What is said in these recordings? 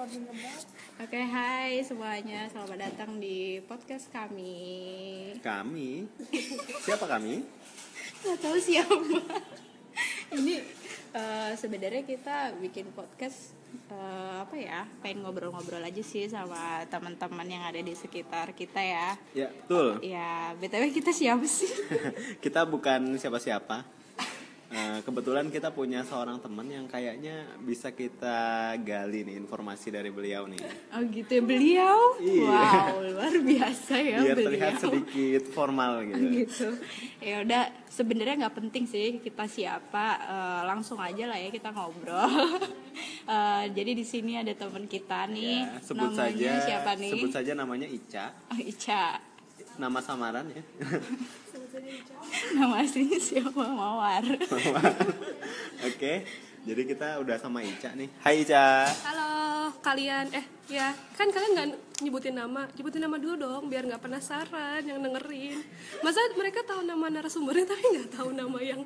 Oke, hai semuanya. Selamat datang di podcast kami. Kami? Siapa kami? Gak tahu siapa. Ini eh, sebenarnya kita bikin podcast eh, apa ya? Pengen ngobrol-ngobrol aja sih sama teman-teman yang ada di sekitar kita ya. Ya, betul. Ya, btw kita siapa sih? kita bukan siapa-siapa. Eh, kebetulan kita punya seorang teman yang kayaknya bisa kita gali nih informasi dari beliau nih. Oh gitu ya beliau. Iya. Wow, luar biasa ya Biar beliau. terlihat sedikit formal gitu. gitu ya udah sebenarnya nggak penting sih kita siapa eh, langsung aja lah ya kita ngobrol Eh, jadi di sini ada teman kita nih Ya, sebut namanya saja siapa nih sebut saja namanya Ica. Oh, Ica Nama samaran ya. Nama aslinya siapa Mawar Oke. Jadi kita udah sama Ica nih. Hai Ica. Halo kalian, eh ya kan kalian nggak nyebutin nama, nyebutin nama dulu dong biar nggak penasaran yang dengerin. Masa mereka tahu nama narasumbernya tapi nggak tahu nama yang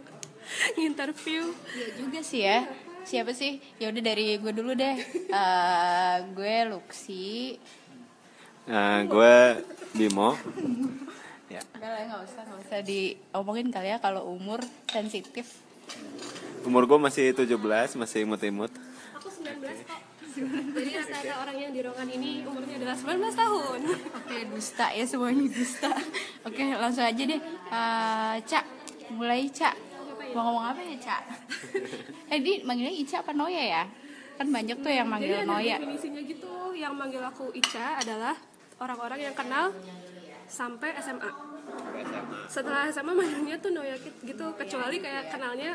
nginterview. ya juga sih ya siapa sih ya udah dari gue dulu deh Eh, gue Luxi Nah, gue Bimo. Ya. Enggak lah nggak usah nggak usah diomongin kali ya kalau umur sensitif Umur gue masih 17, masih imut-imut. Aku 19 kok. Jadi rata-rata orang yang di ruangan ini umurnya adalah 19 tahun. Oke, dusta ya semuanya dusta. Oke, langsung aja deh. Eh, Cak, mulai Cak. Mau ngomong apa ya, Cak? eh, di manggilnya Ica apa Noya ya? Kan banyak tuh yang Jadi manggil ada Noya. definisinya gitu, yang manggil aku Ica adalah orang-orang yang kenal sampai SMA. Setelah SMA manggilnya tuh Noya gitu, kecuali kayak kenalnya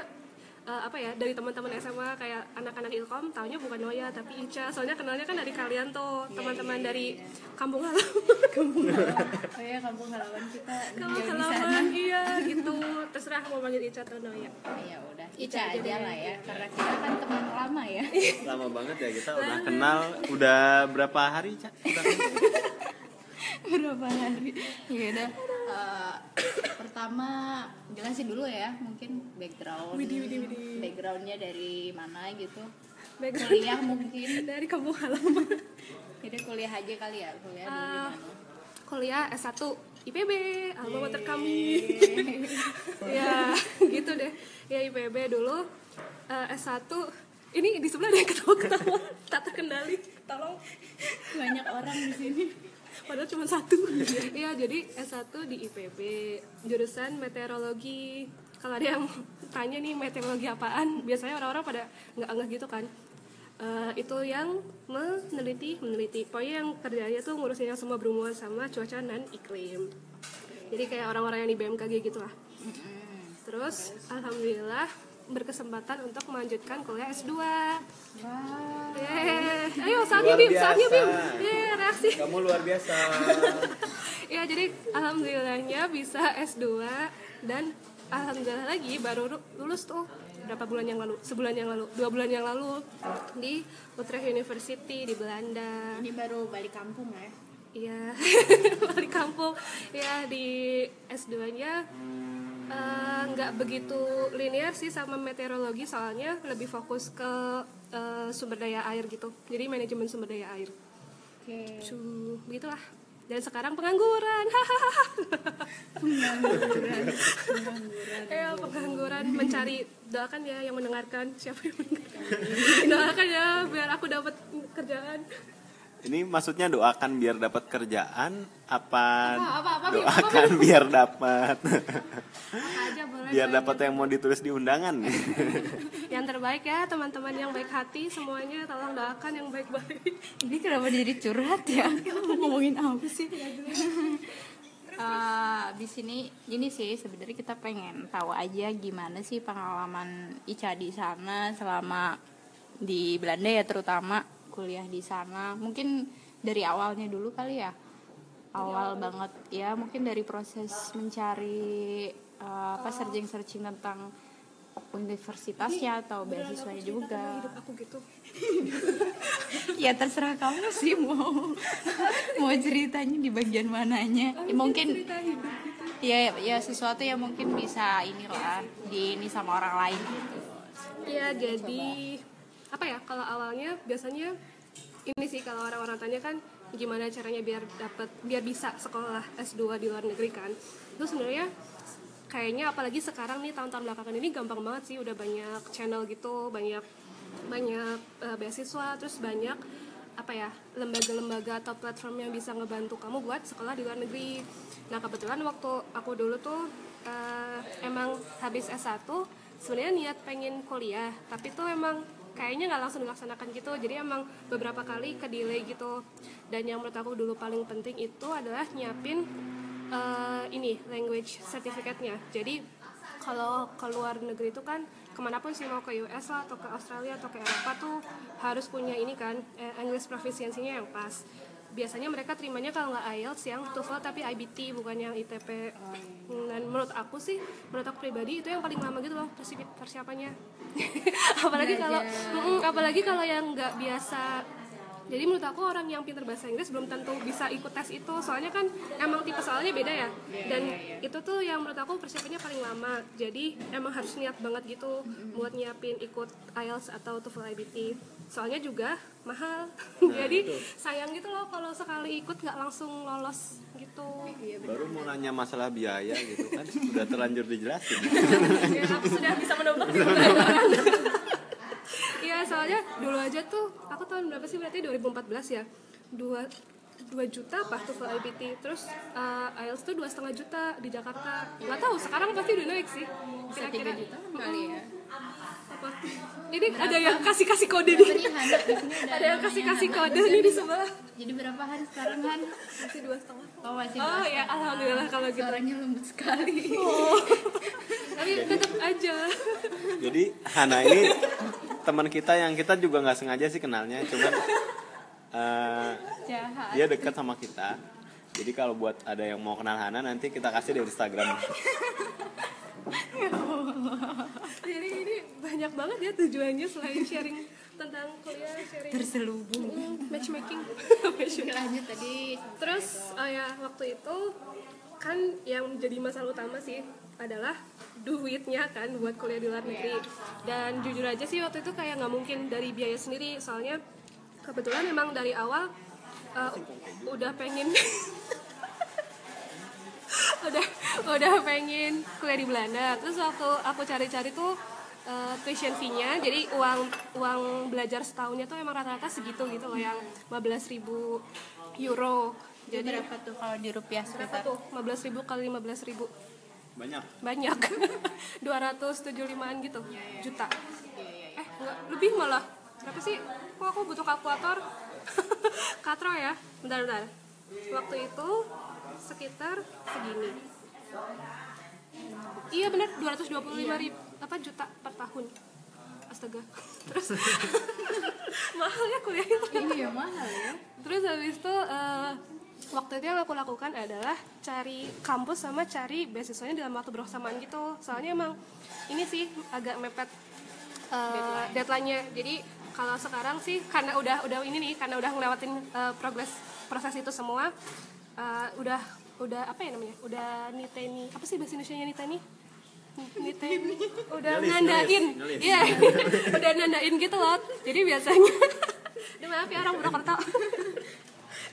eh, apa ya dari teman-teman SMA kayak anak-anak Ilkom taunya bukan Noya tapi Ica soalnya kenalnya kan dari kalian tuh teman-teman dari kampung halaman kampung Oh ya, kampung halaman kita kampung halaman iya gitu terserah mau manggil Ica atau Noya Ya udah, Ica Ica aja lah ya, karena kita kan teman lama ya. Lama banget ya kita udah kenal. Udah berapa hari, Ica? Udah kenal? Berapa hari? Ya udah. eh, pertama jelasin dulu ya, mungkin background. Widih, widih, widih. Backgroundnya dari mana gitu. Background Kuliah mungkin. dari kampung halaman Jadi kuliah aja kali ya, kuliah di Ah, mana? kuliah S1 IPB alma mater kami ya gitu deh ya IPB dulu Eh, S1 ini di sebelah ada ketawa-ketawa tak terkendali tolong Banyak orang di sini. Padahal cuma satu. Iya jadi S1 di IPB jurusan meteorologi. Kalau ada yang tanya nih meteorologi apaan? Biasanya orang-orang pada nggak nggak gitu kan. Eh, itu yang meneliti meneliti. Pokoknya yang kerjanya tuh ngurusin yang semua berhubungan sama cuaca dan iklim. Jadi kayak orang-orang yang di BMKG gitu lah. Terus alhamdulillah berkesempatan untuk melanjutkan kuliah S2 Wah. Yeay. ayo saatnya Luar Bim saatnya Bim biasa. Yeay, reaksi Kamu luar biasa. ya jadi alhamdulillahnya bisa S2 dan alhamdulillah lagi baru ru- lulus tuh berapa bulan yang lalu sebulan yang lalu dua bulan yang lalu di Utrecht University di Belanda Ini baru balik kampung ya. Iya, balik kampung. Ya di S2 nya eh, nggak begitu linear sih sama meteorologi soalnya lebih fokus ke eh, sumber daya air gitu. Jadi manajemen sumber daya air. Oke. Cuh, begitulah. Dan sekarang pengangguran. Ya, pengangguran mencari doakan ya yang mendengarkan siapa yang mendengarkan. doakan ya biar aku dapat kerjaan. Ini maksudnya doakan biar dapat kerjaan apa, Apa, apa, apa, doakan biar dapat Apa aja boleh. biar dapat yang mau ditulis di undangan. yang terbaik ya teman-teman yang baik hati semuanya tolong doakan yang baik-baik Ini kenapa jadi curhat ya? Ngomongin apa sih? Eh, di sini ini sih sebenarnya kita pengen tahu aja gimana sih pengalaman Ica di sana selama di Belanda ya terutama kuliah di sana. Mungkin dari awalnya dulu kali ya. Awal banget ya mungkin dari proses mencari eh, apa searching-searching tentang universitasnya atau beasiswanya juga. hidup aku gitu ya terserah kamu sih mau mau ceritanya di bagian mananya ya, mungkin ya ya sesuatu yang mungkin bisa inilah di ini sama orang lain gitu ya jadi apa ya kalau awalnya biasanya ini sih kalau orang-orang tanya kan gimana caranya biar dapat biar bisa sekolah S2 di luar negeri kan. Itu sebenarnya kayaknya apalagi sekarang nih tahun-tahun belakangan ini gampang banget sih udah banyak channel gitu banyak banyak eh, beasiswa terus banyak apa ya lembaga-lembaga atau platform yang bisa ngebantu kamu buat sekolah di luar negeri. Nah kebetulan waktu aku dulu tuh eh, emang habis S1 sebenarnya niat pengen kuliah tapi tuh emang kayaknya nggak langsung dilaksanakan gitu. Jadi emang beberapa kali ke delay gitu. Dan yang menurut aku dulu paling penting itu adalah nyiapin eh, ini language certificate-nya. Jadi kalau ke luar negeri itu kan ke mana pun sih mau ke US lah atau ke Australia atau ke Eropa tuh harus punya ini kan eh, English proficiency-nya yang pas biasanya mereka terimanya kalau nggak IELTS yang TOEFL tapi IBT bukan yang ITP dan menurut aku sih menurut aku pribadi itu yang paling lama gitu loh persi- persiapannya. Apalagi kalau Mm-mm, apalagi kalau yang nggak biasa jadi menurut aku orang yang pintar bahasa Inggris belum tentu bisa ikut tes itu. Soalnya kan emang tipe soalnya beda ya. Dan itu tuh yang menurut aku persiapannya paling lama. Jadi emang harus niat banget gitu buat nyiapin ikut IELTS atau TOEFL IBT soalnya juga mahal. Jadi sayang gitu loh kalau sekali ikut nggak langsung lolos gitu. Baru mau nanya masalah biaya gitu kan udah terlanjur dijelasin. Ya aku sudah bisa menebak Iya soalnya dulu aja tuh aku tahun berapa sih? Berarti 2014 ya. Dua dua juta apa tuh IPT terus uh, IELTS tuh dua setengah juta di Jakarta. Nggak tahu sekarang pasti udah naik sih. Bisa tiga juta kali ya? Apa ini ada yang kasih kasih kode nih. Ada ada yang kasih kasih kode nih di sebelah. Jadi berapa hari sekarang Han? Masih dua setengah. Oh masih oh ya alhamdulillah kalau gitu. Suaranya lembut sekali. Tapi tetap aja. Jadi Hana ini teman kita yang kita juga nggak sengaja sih kenalnya cuman eh, jahat. dia dekat sama kita. Jadi kalau buat ada yang mau kenal Hana nanti kita kasih di Instagram. Jadi ini banyak banget ya tujuannya selain sharing tentang kuliah sharing terselubung. Mm, matchmaking. Lanjut tadi. Terus oh ya waktu itu kan yang menjadi masalah utama sih adalah duitnya kan buat kuliah di luar negeri. Dan jujur aja sih waktu itu kayak nggak mungkin dari biaya sendiri. Soalnya kebetulan emang dari awal uh, udah pengen udah udah pengen kuliah di Belanda. Terus waktu aku cari-cari tuh uh, tuition fee-nya jadi uang uang belajar setahunnya tuh emang rata-rata segitu gitu loh yang 15.000 ribu euro. Jadi berapa tuh kalau di rupiah berapa sekitar? tuh? 15.000 ribu kali 15.000 ribu banyak. Banyak. 275an gitu juta. eh enggak lebih malah. Berapa sih? Kok aku butuh kalkulator? Katro ya. Bentar bentar. Waktu itu sekitar segini. Iya benar 225 ribu apa juta per tahun. Astaga. Terus mahal ya kuliah itu. Iya mahal ya. Terus habis itu eh, waktu itu yang aku lakukan adalah cari kampus sama cari beasiswanya dalam waktu bersamaan gitu. Soalnya emang ini sih agak mepet eh, deadline-nya. Jadi kalau sekarang sih karena udah udah ini nih karena udah ngelewatin eh, progres proses itu semua eh, udah udah apa ya namanya? Udah niteni apa sih bahasa Indonesia niteni? Niteni udah Ngelis, nandain iya udah nandain gitu loh jadi biasanya Duh, maaf ya orang Purwokerto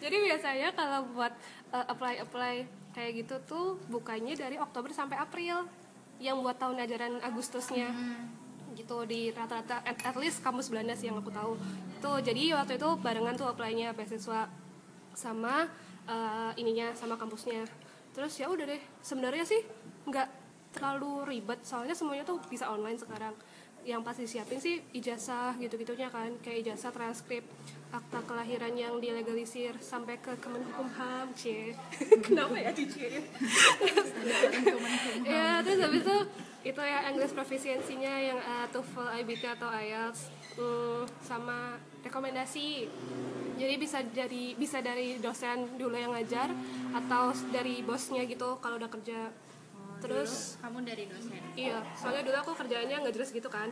jadi biasanya kalau buat uh, apply apply kayak gitu tuh bukanya dari Oktober sampai April yang buat tahun ajaran Agustusnya. Gitu di rata-rata at, at least kampus Belanda sih yang aku tahu. Tuh jadi waktu itu barengan tuh apply-nya beasiswa sama uh, ininya sama kampusnya. Terus ya udah deh sebenarnya sih nggak terlalu ribet soalnya semuanya tuh bisa online sekarang. Yang pasti siapin sih ijazah gitu-gitunya kan kayak ijazah transkrip akta kelahiran yang dilegalisir sampai ke Kemenkumham c. Kenapa ya diciein ya terus habis itu itu ya English proficiency-nya yang uh, TOEFL, IBT atau IELTS hmm, sama rekomendasi. Jadi bisa dari bisa dari dosen dulu yang ngajar atau dari bosnya gitu kalau udah kerja terus kamu dari dosen Iya, soalnya dulu aku kerjaannya nggak jelas gitu kan.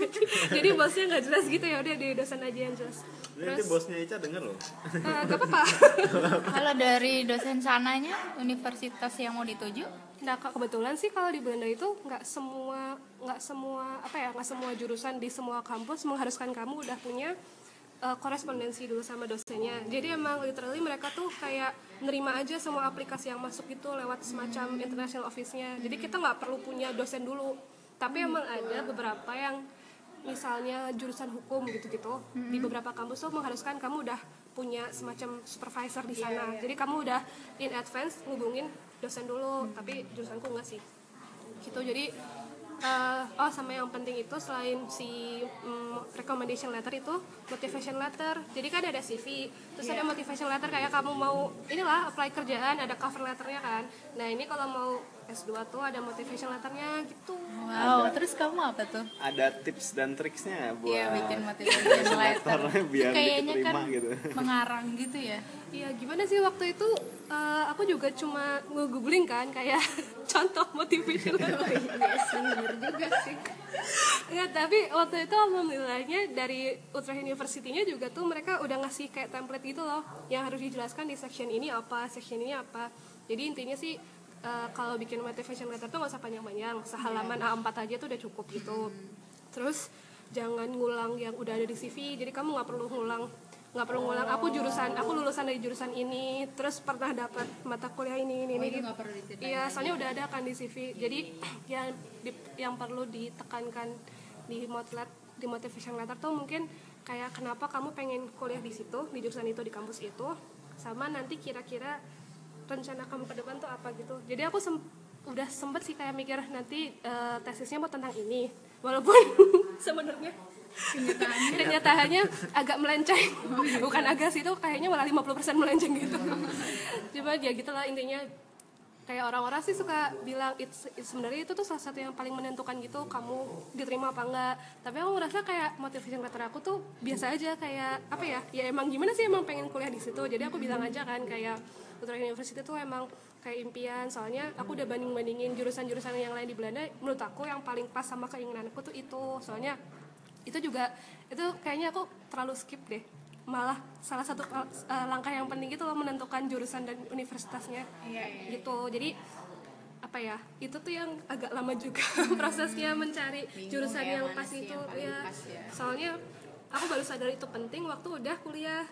Jadi bosnya nggak jelas gitu ya udah di dosen aja yang jelas. nanti Terus bosnya Ica denger loh eh, gak apa-apa. kalau dari dosen sananya universitas yang mau dituju Nah ke- kebetulan sih kalau di Belanda itu nggak semua nggak semua apa ya nggak semua jurusan di semua kampus mengharuskan kamu udah punya uh, korespondensi dulu sama dosennya. Jadi emang literally mereka tuh kayak nerima aja semua aplikasi yang masuk itu lewat semacam international office-nya. Jadi kita nggak perlu punya dosen dulu. Tapi emang ada beberapa yang misalnya jurusan hukum gitu-gitu di beberapa kampus tuh mengharuskan kamu udah punya semacam supervisor di sana. Jadi kamu udah in advance ngubungin dosen dulu tapi jurusanku enggak sih. Gitu. Jadi eh, oh sama yang penting itu selain si mm, recommendation letter itu motivation letter. Jadi kan ada CV terus ada motivation letter kayak kamu mau inilah apply kerjaan ada cover letternya kan. Nah ini kalau mau S2 tuh ada motivation letternya gitu wow terus kamu apa tuh Ada tips dan triksnya buat Iya bikin motivation letter biar kayaknya diterima kan gitu. mengarang gitu ya Iya gimana sih waktu itu eh, aku juga cuma nge-googling kan kayak contoh motivation letter. juga sih ya tapi waktu itu alhamdulillahnya dari Utrecht University-nya juga tuh mereka udah ngasih kayak template gitu loh yang harus dijelaskan di section ini apa, section ini apa. Jadi intinya sih eh, kalau bikin motivation letter tuh nggak usah panjang-panjang, sehalaman A4 aja tuh udah cukup gitu. Terus jangan ngulang yang udah ada di CV, jadi kamu nggak perlu ngulang. Nggak perlu ngulang aku jurusan aku lulusan dari jurusan ini terus pernah dapat mata kuliah ini ini ini. itu gitu. Iya, soalnya udah ada kan di CV. Jadi yang di- yang perlu ditekankan di motivat di motivation letter tuh mungkin kayak kenapa kamu pengen kuliah di situ, di jurusan itu, di kampus itu, sama nanti kira-kira rencana kamu ke depan tuh apa gitu. Jadi aku sem- udah sempet sih kayak mikir nanti eh, tesisnya mau tentang ini, walaupun sebenarnya kenyataannya. agak melenceng. Bukan agak sih itu kayaknya malah 50% melenceng gitu. Cuma ya gitulah intinya. Kayak orang-orang sih suka bilang it's, it's- sebenarnya itu tuh salah satu yang paling menentukan gitu kamu diterima apa enggak. Tapi aku ngerasa kayak motivation letter aku tuh biasa aja kayak apa ya ya emang gimana sih emang pengen kuliah di situ. Jadi aku bilang aja kan kayak Utrecht University tuh emang kayak impian. Soalnya aku udah banding bandingin jurusan-jurusan yang lain di Belanda. Menurut aku yang paling pas sama keinginanku tuh itu. Soalnya itu juga itu kayaknya aku terlalu skip deh. Malah salah satu uh, langkah yang penting itu loh menentukan jurusan dan universitasnya. Gitu. Jadi apa ya itu tuh yang agak lama juga prosesnya mencari jurusan ya, yang pas sih itu. yang ya pas ya. soalnya aku baru sadar itu penting waktu udah kuliah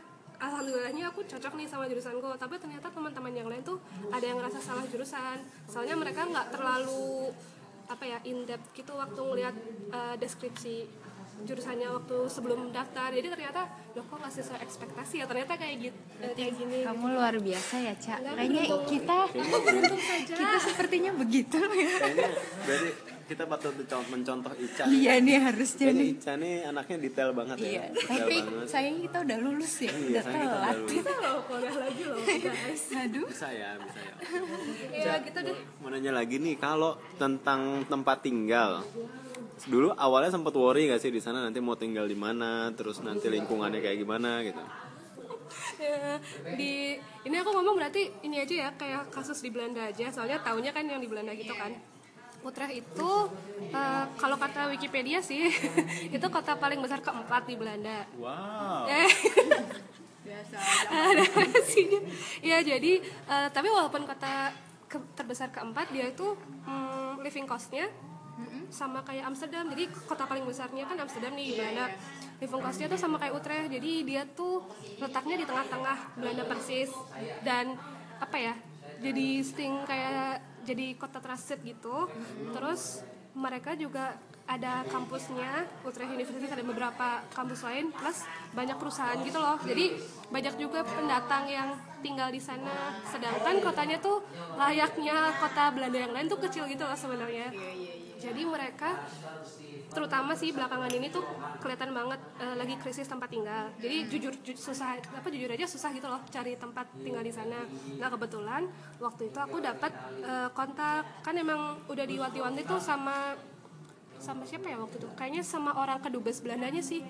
alhamdulillahnya aku cocok nih sama jurusanku tapi ternyata teman-teman yang lain tuh ada yang ngerasa salah jurusan. Soalnya mereka nggak terlalu apa ya in depth gitu waktu ngelihat uh, deskripsi jurusannya waktu sebelum daftar. Jadi ternyata loh kok nggak sesuai ekspektasi ya? Ternyata kayak gitu kayak gini kamu luar biasa ya cak. Kayaknya beruntung. kita beruntung saja. kita sepertinya begitu. Ya Kayaknya berarti kita patut mencontoh, mencontoh Ica. iya nih harusnya Kayaknya nih Ica nih anaknya detail banget ya. iya Detail tapi banget. sayang kita udah lulus ya Iya, udah kita telat kita loh kuliah lagi loh guys aduh Bisa ya, bisa ya. ya gitu deh Mau nanya lagi nih, kalau tentang tempat tinggal, dulu awalnya sempat worry gak sih di sana nanti mau tinggal di mana, terus nanti lingkungannya kayak gimana gitu? Ya, di ini aku ngomong berarti ini aja ya kayak kasus di Belanda aja soalnya taunya kan yang di Belanda gitu kan Utrecht itu eh, kalau kata Wikipedia sih itu kota paling besar keempat di Belanda. Wow. eh biasa ada sih ya jadi eh, tapi walaupun kota ke- terbesar keempat dia itu mm, living costnya sama kayak Amsterdam. Jadi kota paling besarnya kan Amsterdam nih di Belanda. Living costnya tuh sama kayak Utrecht. Jadi dia tuh letaknya di tengah-tengah Belanda persis. Dan apa ya jadi sting kayak jadi kota transit gitu. Terus mereka juga ada kampusnya Utrecht University ada beberapa kampus lain plus banyak perusahaan gitu loh. Jadi banyak juga pendatang yang tinggal di sana. Sedangkan kotanya tuh layaknya kota Belanda yang lain tuh kecil gitu loh sebenarnya jadi mereka terutama sih belakangan ini tuh kelihatan banget eh, lagi krisis tempat tinggal. Jadi jujur, ju- susah apa jujur aja susah gitu loh cari tempat tinggal di sana. Nah kebetulan waktu itu aku dapat eh, kontak kan emang udah diwanti-wanti tuh sama sama siapa ya waktu itu? Kayaknya sama orang kedubes Belandanya sih.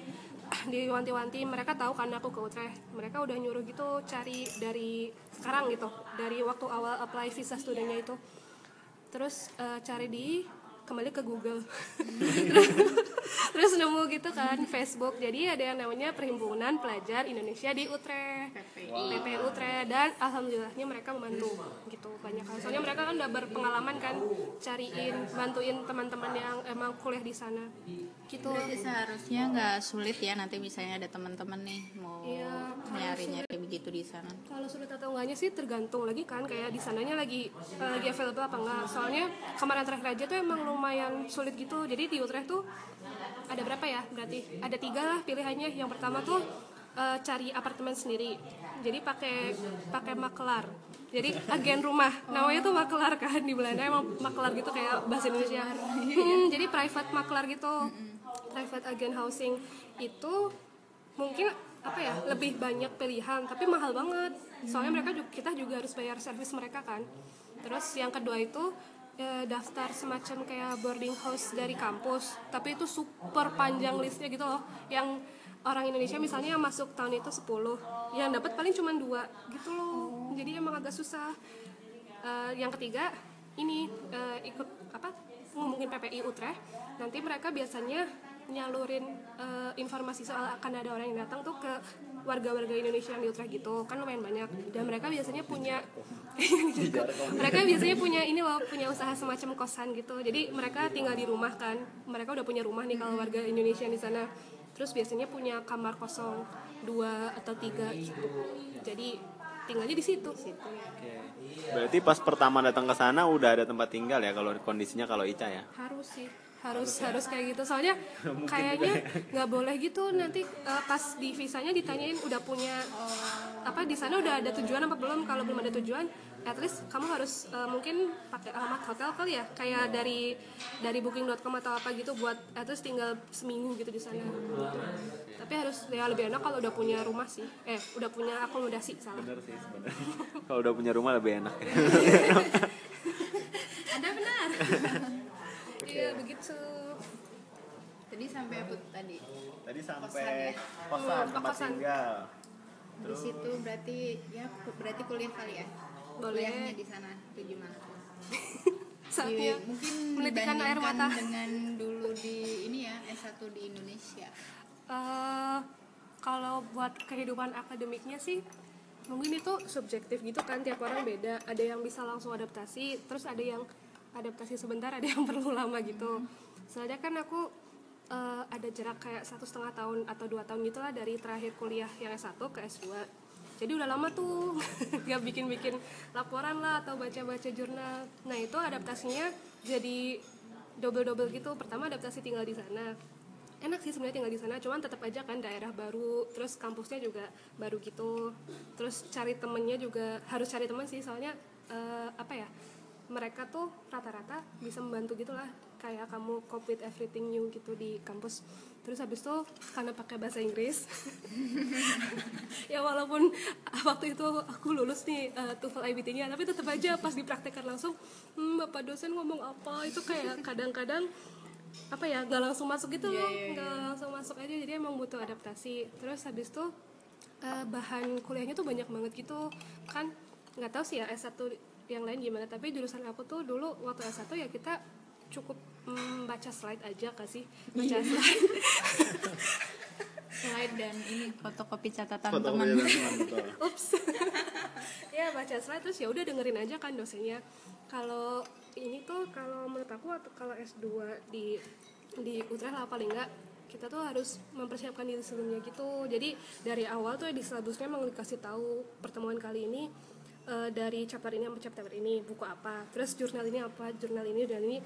Diwanti-wanti mereka tahu kan aku ke Utrecht. Mereka udah nyuruh gitu cari dari sekarang gitu dari waktu awal apply visa studentnya itu. Terus eh, cari di kembali ke Google. Terus nemu gitu kan Facebook. Jadi ada yang namanya Perhimpunan Pelajar Indonesia di Utrecht PP Utrecht dan alhamdulillahnya mereka membantu gitu. Banyak hal. Soalnya mereka kan udah berpengalaman kan cariin bantuin teman-teman yang emang kuliah di sana. Gitu. Berarti seharusnya nggak sulit ya nanti misalnya ada teman-teman nih mau Iya, nyari-nyari begitu di sana. Kalau sulit atau enggaknya sih tergantung lagi kan kayak di sananya lagi eh, lagi available apa enggak. Soalnya kemarin terakhir aja tuh emang lumayan sulit gitu. Jadi di Utrecht tuh ada berapa ya? Berarti ada tiga lah pilihannya. Yang pertama tuh eh, cari apartemen sendiri. Jadi pakai pakai makelar. Jadi agen rumah. Namanya tuh makelar kan di Belanda emang makelar gitu kayak bahasa Indonesia. Hmm, jadi private makelar gitu. Private agent housing itu mungkin apa ya lebih banyak pilihan tapi mahal banget. Soalnya mereka juga kita juga harus bayar servis mereka kan. Terus yang kedua itu eh, daftar semacam kayak boarding house dari kampus. Tapi itu super panjang listnya gitu loh. Yang orang Indonesia misalnya yang masuk tahun itu 10 yang dapat paling cuma dua gitu loh. Jadi emang agak susah. Eh, yang ketiga ini eh, ikut apa ngomongin PPI Utrecht. Nanti mereka biasanya nyalurin eh, informasi soal akan ada orang yang datang tuh ke warga-warga Indonesia yang di Utrecht gitu. Kan lumayan banyak. Dan mereka biasanya punya mereka biasanya punya ini loh punya usaha semacam kosan gitu. Jadi mereka tinggal di rumah kan. Mereka udah punya rumah nih kalau warga Indonesia di sana. Terus biasanya punya kamar kosong dua atau tiga gitu. Jadi tinggalnya di situ. Berarti pas pertama datang ke sana udah ada tempat tinggal ya kalau kondisinya kalau Ica ya. harus sih harus harus kayak gitu. Soalnya kayaknya nggak boleh gitu nanti eh, pas di visanya ditanyain udah punya apa di sana udah ada tujuan apa belum? Kalau belum ada tujuan at least kamu harus eh, mungkin pakai alamat hotel kali ya. Kayak dari dari booking.com atau apa gitu buat at least tinggal seminggu gitu di sana. Tapi harus ya lebih enak kalau udah punya rumah sih. Eh udah punya akomodasi salah. Bener sih sebenarnya. kalau udah punya rumah lebih enak. ya. ada benar begitu Tadi sampai apa tadi? Tadi Kosan sampai ya? kosan Hmm, tempat kosan. tinggal. Di situ berarti ya berarti kuliah kali ya? Boleh. Kuliahnya di sana itu gimana? saatnya Di- mungkin menitikan air mata dengan dulu di ini ya S1 di Indonesia. Eh, kalau buat kehidupan akademiknya sih mungkin itu subjektif gitu kan tiap orang beda ada yang bisa langsung adaptasi terus ada yang adaptasi sebentar ada yang perlu lama gitu. Soalnya kan aku eh, ada jarak kayak satu setengah tahun atau dua tahun gitulah dari terakhir kuliah yang S1 ke S2 jadi udah lama tuh gak bikin-bikin laporan lah atau baca-baca jurnal. Nah itu adaptasinya jadi double-double gitu. Pertama adaptasi tinggal di sana. Enak sih sebenarnya tinggal di sana cuman tetap aja kan daerah baru terus kampusnya juga baru gitu. Terus cari temennya juga harus cari teman sih soalnya eh, apa ya mereka tuh rata-rata bisa membantu gitulah. Kayak kamu cope with everything new gitu di kampus. Terus habis itu karena pakai bahasa Inggris ya walaupun waktu itu aku lulus nih eh, TOEFL IBT-nya tapi tetap aja pas dipraktekkan langsung hmm, bapak dosen ngomong apa? Itu kayak kadang-kadang apa ya nggak langsung masuk gitu loh. nggak langsung masuk aja jadi emang butuh adaptasi. Terus habis itu eh, bahan kuliahnya tuh banyak banget gitu. Kan nggak tahu sih ya S1 yang lain gimana. Tapi jurusan aku tuh dulu waktu S1 ya kita cukup mm, baca slide aja kasih baca slide. Slide dan ini fotokopi catatan Foto teman. ups. Ya baca slide terus ya udah dengerin aja kan dosennya. Kalau ini tuh kalau menurut aku atau kalau S2 di di Utrecht lah paling enggak kita tuh harus mempersiapkan diri sebelumnya gitu. Jadi dari awal tuh di syllabusnya emang dikasih tahu pertemuan kali ini eh, dari chapter ini sampai chapter ini buku apa terus jurnal ini apa jurnal ini dan ini.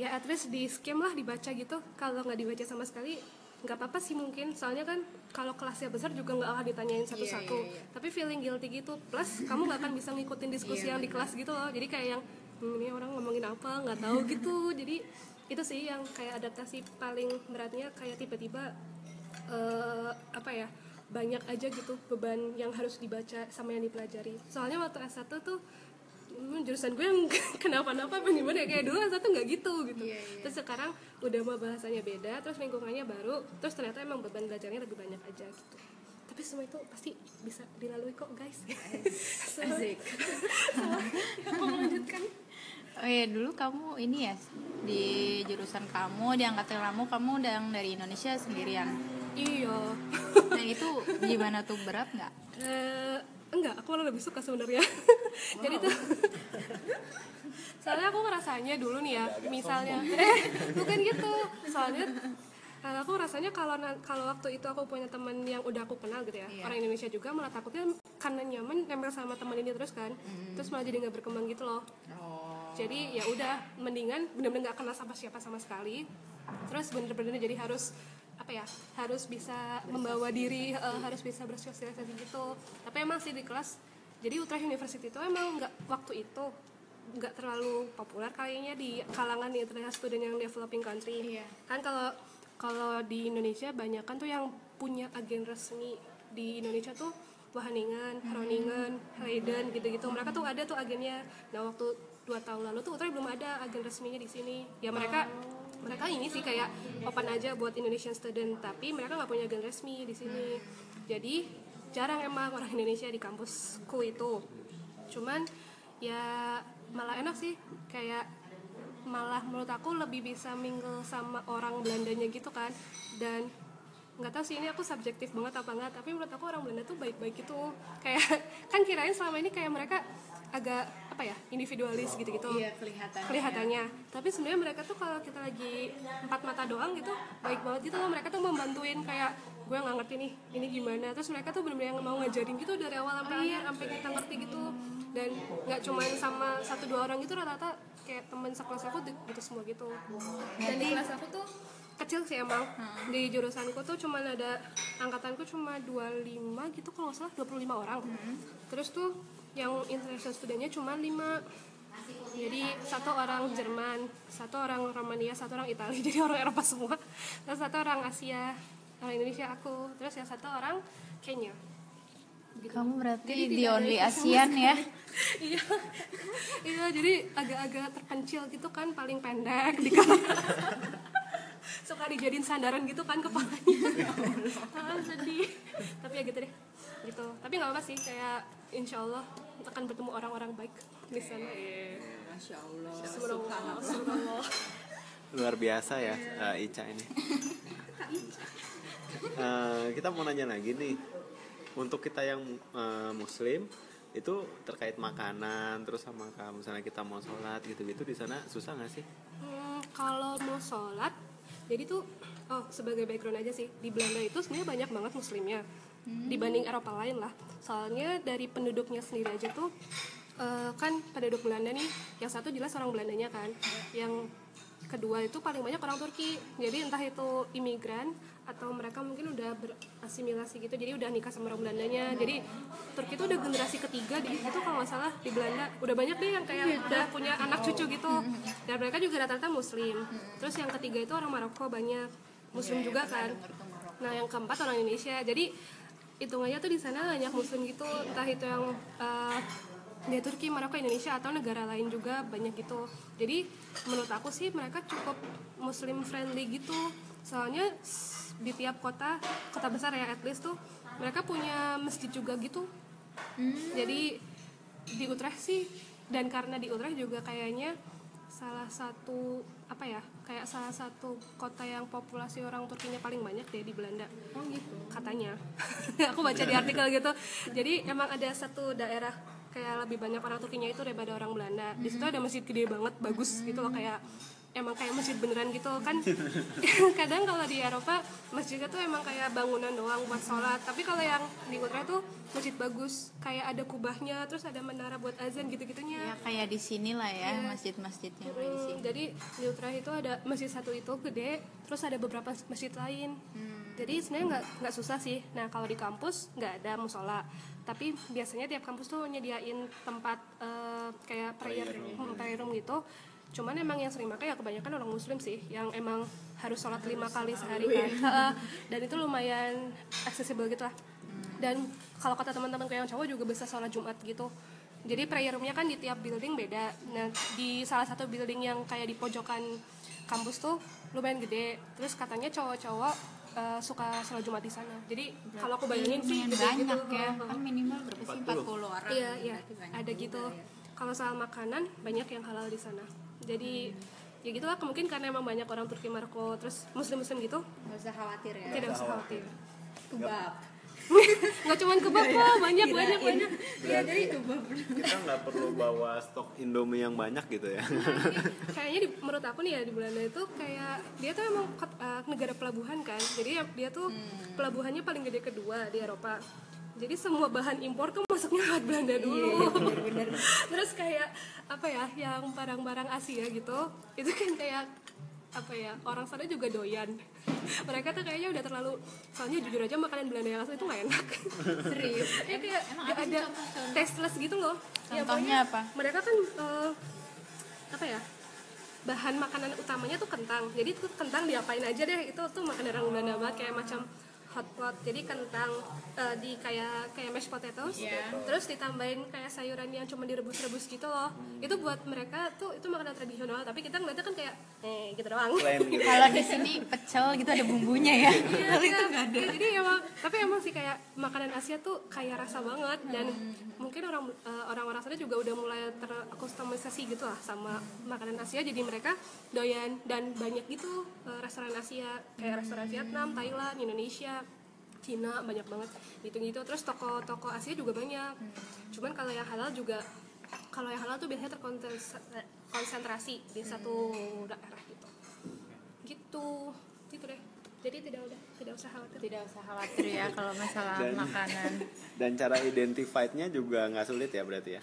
Ya at least di skim lah dibaca gitu. Kalau nggak dibaca sama sekali nggak apa-apa sih mungkin. Soalnya kan kalau kelasnya besar juga nggak akan ditanyain satu-satu. iya, iya. tapi feeling guilty gitu. Plus kamu nggak akan bisa ngikutin diskusi Iya, yang di kelas gitu loh. Jadi kayak yang hmm, ini orang ngomongin apa nggak tahu gitu. Jadi itu sih yang kayak adaptasi paling beratnya kayak tiba-tiba eh, apa ya banyak aja gitu beban yang harus dibaca sama yang dipelajari. Soalnya waktu S1 tuh hmm, jurusan gue yang kenapa-napa apa gimana ya? Kayak dulu S1 nggak gitu gitu. Iya, iya. terus sekarang udah mah bahasanya beda terus lingkungannya baru terus ternyata emang beban belajarnya lebih banyak aja gitu. Tapi semua itu pasti bisa dilalui kok guys. Asik. aku melanjutkan Oh iya dulu kamu ini ya di jurusan kamu di angkatan kamu kamu udah yang dari Indonesia sendirian. Iya. Nah itu gimana tuh? Berat nggak? Eh, enggak. Aku malah lebih suka sebenarnya. Jadi tuh soalnya aku ngerasanya dulu nih ya misalnya. eh bukan gitu. Soalnya eh, aku rasanya kalau kalau waktu itu aku punya teman yang udah aku kenal gitu ya Iya. orang Indonesia juga malah takutnya karena nyaman nempel sama teman ini terus kan. Terus malah jadi nggak berkembang gitu loh. Oh. jadi ya udah mendingan bener-bener nggak kenal sama siapa sama sekali. Terus bener-bener jadi harus apa ya harus bisa membawa diri eh, harus bisa bersosialisasi gitu tapi emang sih di kelas jadi Utrecht University itu emang nggak waktu itu nggak terlalu populer kayaknya di kalangan international student yang developing country Iya. kan kalau kalau di Indonesia banyak kan tuh yang punya agen resmi di Indonesia tuh Wageningen, Groningen, Leiden gitu-gitu. Mereka tuh ada tuh agennya. Nah waktu dua tahun lalu tuh Utrecht belum ada agen resminya di sini. Ya mereka mereka ini sih kayak open aja buat Indonesian student, tapi mereka nggak punya agen resmi di sini. Jadi jarang emang orang Indonesia di kampusku itu. Cuman ya malah enak sih kayak malah menurut aku lebih bisa mingle sama orang Belandanya gitu kan dan nggak tahu sih ini aku subjektif banget apa enggak tapi menurut aku orang Belanda tuh baik-baik gitu kayak kan kirain selama ini kayak mereka agak apa ya individualis gitu-gitu. Iya kelihatan. kelihatannya. Tapi sebenarnya mereka tuh kalau kita lagi empat mata doang gitu baik banget gitu loh. Mereka tuh membantuin kayak gue nggak ngerti nih ini gimana. Terus mereka tuh benar-benar yang mau ngajarin gitu dari awal sampai akhir sampai kita ngerti gitu. Dan nggak cuma sama satu dua orang gitu rata-rata kayak temen sekelas aku gitu semua gitu. Dan di kelas aku tuh kecil sih emang. Di jurusanku tuh cuma ada angkatanku cuma 25 gitu kalau nggak salah 25 orang. Terus tuh yang international studentnya cuma 5 jadi satu orang Jerman satu orang Romania satu orang Italia. Jadi orang Eropa semua. Terus satu orang Asia orang Indonesia aku. Terus yang satu orang Kenya. Kamu berarti Jadi the only Asian ya? iya. Iya jadi agak-agak terpencil gitu kan paling pendek di suka dijadiin sandaran gitu kan kepalanya. Ah, sedih. Tapi ya gitu deh gitu. Tapi nggak apa sih kayak insya Allah akan bertemu orang-orang baik di sana. Masya Allah. Subhanallah, subhanallah. luar biasa ya eh, Ica ini. Eh, kita mau nanya lagi nih. Untuk kita yang eh, muslim itu terkait makanan terus sama kayak misalnya kita mau sholat gitu-gitu di sana susah nggak sih? Hmm, kalau mau sholat jadi tuh oh sebagai background aja sih di Belanda itu sebenarnya banyak banget muslimnya dibanding Eropa lain lah. Soalnya dari penduduknya sendiri aja tuh eh, kan penduduk Belanda nih yang satu jelas orang Belandanya kan. Yang kedua itu paling banyak orang Turki. Jadi entah itu imigran atau mereka mungkin udah berasimilasi gitu jadi udah nikah sama orang Belandanya. Jadi Turki itu udah generasi ketiga di itu kalau nggak salah di Belanda. Udah banyak deh yang kayak udah punya anak cucu gitu. Dan mereka juga rata-rata muslim. Terus yang ketiga itu orang Maroko banyak. Muslim juga kan. Nah yang keempat orang Indonesia. Jadi hitungannya tuh di sana banyak muslim gitu entah itu yang eh, di Turki, Maroko, Indonesia atau negara lain juga banyak gitu. Jadi menurut aku sih mereka cukup muslim friendly gitu. Soalnya di tiap kota, kota besar ya at least tuh mereka punya masjid juga gitu. Jadi di Utrecht sih dan karena di Utrecht juga kayaknya salah satu apa ya kayak salah satu kota yang populasi orang Turkinya paling banyak deh di Belanda. Oh gitu. katanya. Aku baca di artikel gitu. Jadi emang ada satu daerah kayak lebih banyak orang Turkinya itu daripada orang Belanda. Di situ ada masjid gede banget bagus gitu loh kayak emang kayak masjid beneran gitu kan kadang kalau di Eropa masjidnya tuh emang kayak bangunan doang buat sholat tapi kalau yang di Utrecht tuh masjid bagus kayak ada kubahnya terus ada menara buat azan gitu gitunya Ya kayak di sini lah ya Iya. masjid-masjid yang kayak di Hmm, sini. jadi di Utrecht itu ada masjid satu itu gede, terus ada beberapa masjid lain. Hmm. Jadi sebenarnya nggak nggak susah sih. Nah kalau di kampus nggak ada musola, tapi biasanya tiap kampus tuh nyediain tempat eh, kayak prayer hmm, prayer room gitu. Cuman emang yang sering pakai ya kebanyakan orang muslim sih, yang emang harus sholat lima kali sehari kan. Heeh. Dan itu lumayan accessible gitu lah. Dan kalau kata teman-teman yang cowok juga bisa sholat Jumat gitu. Jadi prayer roomnya kan di tiap building beda. Nah di salah satu building yang kayak di pojokan kampus tuh lumayan gede. Terus katanya cowok-cowok eh, suka sholat Jumat di sana. Jadi kalau aku bayangin sih gede banyak gitu. ya kan minimal berapa sih 40 orang Iya iya ada gitu. ya. kalau soal makanan banyak yang halal di sana jadi ya gitulah mungkin karena emang banyak orang Turki Maroko terus muslim-muslim gitu. Nggak usah khawatir ya? Tidak usah khawatir. Kebab. Nggak cuman kebab kok banyak banyak banyak. Iya jadi kebab. kita nggak perlu bawa stok Indomie yang banyak gitu ya? Kayaknya di, menurut aku nih ya di Belanda itu kayak dia tuh emang eh, negara pelabuhan kan. Jadi ya dia tuh pelabuhannya paling gede kedua di Eropa jadi semua bahan impor tuh masuknya lewat Belanda dulu. Terus kayak apa ya yang barang-barang Asia gitu itu kan kayak apa ya orang sana juga doyan. Mereka tuh kayaknya udah terlalu soalnya jujur aja makanan Belanda yang asli itu nggak enak. Serius? Ya kayak Emang sih ada tasteless gitu loh. Ya, Contohnya pokoknya apa? mereka kan eh, apa ya bahan makanan utamanya tuh kentang. Jadi tuh kentang diapain aja deh itu tuh makanan orang Belanda banget kayak macam hot pot jadi kentang eh, di kayak kayak mashed potatoes. Iya. terus ditambahin kayak sayuran yang cuma direbus-rebus gitu loh. Itu buat mereka tuh itu makanan tradisional tapi kita ngeliatnya kan kayak eh gitu doang. Gitu. Kalau di sini pecel gitu ada bumbunya ya. Iya, kalau itu iya. nggak ada. Iya, jadi emang tapi emang sih kayak makanan Asia tuh kaya rasa banget. Dan mungkin orang eh, orang-orang sana juga udah mulai terakustomisasi gitu lah sama makanan Asia. Jadi mereka doyan dan banyak gitu eh, restoran Asia. Kayak restoran Vietnam, Thailand, Indonesia Cina banyak banget. Gitu-gitu. Terus toko-toko Asia juga banyak. Cuman kalau yang halal juga kalau yang halal tuh biasanya terkonsentrasi di satu daerah gitu. Gitu. Gitu deh. Jadi tidak udah tidak usah khawatir. Tidak usah khawatir ya kalau masalah Dan- makanan. dan cara identified-nya juga nggak sulit ya berarti ya?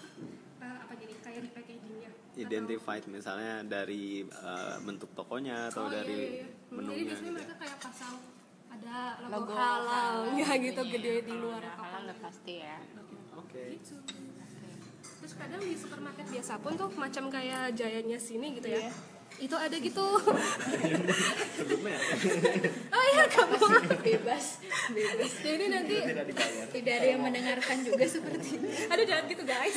Eh, apa jadi kayak di packagingnya. Identified misalnya dari eh, bentuk tokonya atau oh, dari iya, iya, iya. Hmm, jadi menunya biasanya gitu. mereka kayak pasang ada logo, logo halal. gitu Iya, gede di kalau luar halal udah pasti ya. Oke. gitu. Terus kadang di supermarket biasa pun tuh macam kayak jayanya sini gitu ya itu ada gitu. Sebelumnya oh iya kamu. Bebas bebas. Jadi nanti tidak ada yang mendengarkan juga seperti itu ada jangan gitu guys.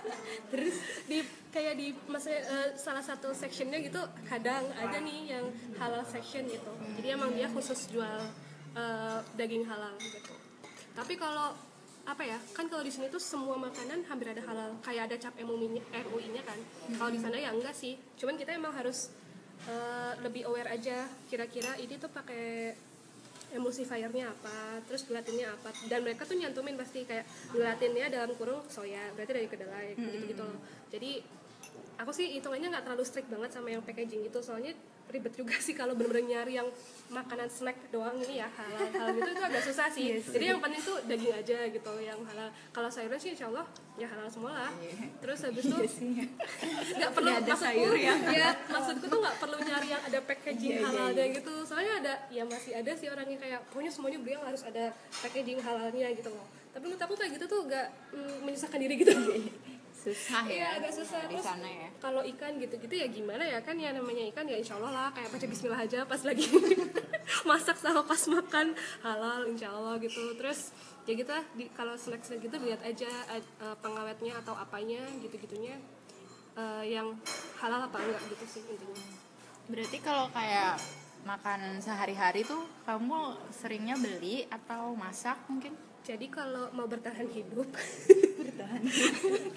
Terus? Di kayak di masa eh, salah satu sectionnya gitu kadang ada nih yang halal section gitu. Jadi emang dia khusus jual eh, daging halal gitu. Tapi kalau apa ya kan kalau di sini tuh semua makanan hampir ada halal. Kayak ada cap MUI-nya MUI-nya kan. Kalau di sana ya enggak sih. Cuman kita emang harus eh, lebih aware aja kira-kira ini tuh pakai emulsifiernya apa terus gelatinnya apa. Dan mereka tuh nyantumin pasti kayak gelatinnya dalam kurung soya berarti dari kedelai gitu gitu loh. Jadi aku sih hitungannya nggak terlalu strict banget sama yang packaging itu soalnya ribet juga sih kalau bener-bener nyari yang makanan snack doang ini ya halal halal gitu itu agak susah sih. Jadi yang penting tuh daging aja gitu yang halal. Kalau sayuran sih insya Allah ya halal semua lah. Terus habis itu nggak perlu ada maksudku, sayur ya. ya maksudku tuh nggak perlu nyari yang ada packaging halal dan gitu. Soalnya ada ya masih ada sih orang yang kayak pokoknya semuanya beli yang harus ada packaging halalnya gitu loh. Tapi menurut aku kayak gitu tuh gak mm, menyusahkan diri gitu susah Iya ya agak susah. di terus sana ya. kalau ikan gitu-gitu ya gimana ya? Kan ya namanya ikan ya insya Allah lah kayak baca Bismillah aja pas lagi masak sama pas makan halal insya Allah gitu. Terus ya gitu lah di, kalau snack snack gitu lihat aja eh, pengawetnya atau apanya gitu gitunya yang halal apa enggak gitu sih intinya. Berarti kalau kayak makanan sehari-hari tuh kamu seringnya beli atau masak mungkin jadi kalau mau bertahan hidup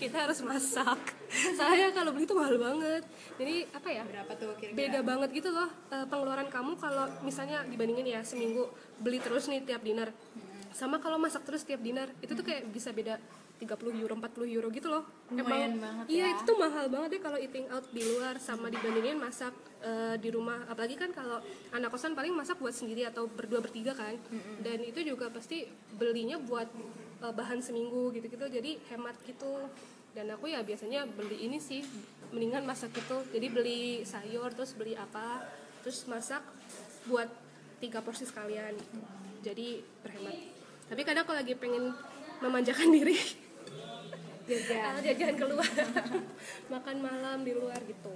kita harus masak. Saya kalau beli itu mahal banget. Jadi apa ya berapa tuh kira-kira? beda banget gitu loh eh, pengeluaran kamu kalau misalnya dibandingin ya seminggu beli terus nih tiap dinner. Sama kalau masak terus tiap dinner. Itu tuh kayak bisa beda 30 euro 40 euro gitu loh. Lumayan banget iya ya. itu tuh mahal banget deh kalau eating out di luar sama dibandingin masak eh, di rumah. Apalagi kan kalau anak kosan paling masak buat sendiri atau berdua bertiga kan. Dan itu juga pasti belinya buat eh, bahan seminggu gitu-gitu. Jadi hemat gitu. Dan aku ya biasanya beli ini sih mendingan masak gitu jadi beli sayur terus beli apa terus masak buat tiga porsi sekalian. Jadi berhemat. Tapi kadang kalau lagi pengen memanjakan diri jajan. Jajan keluar. Makan malam di luar gitu.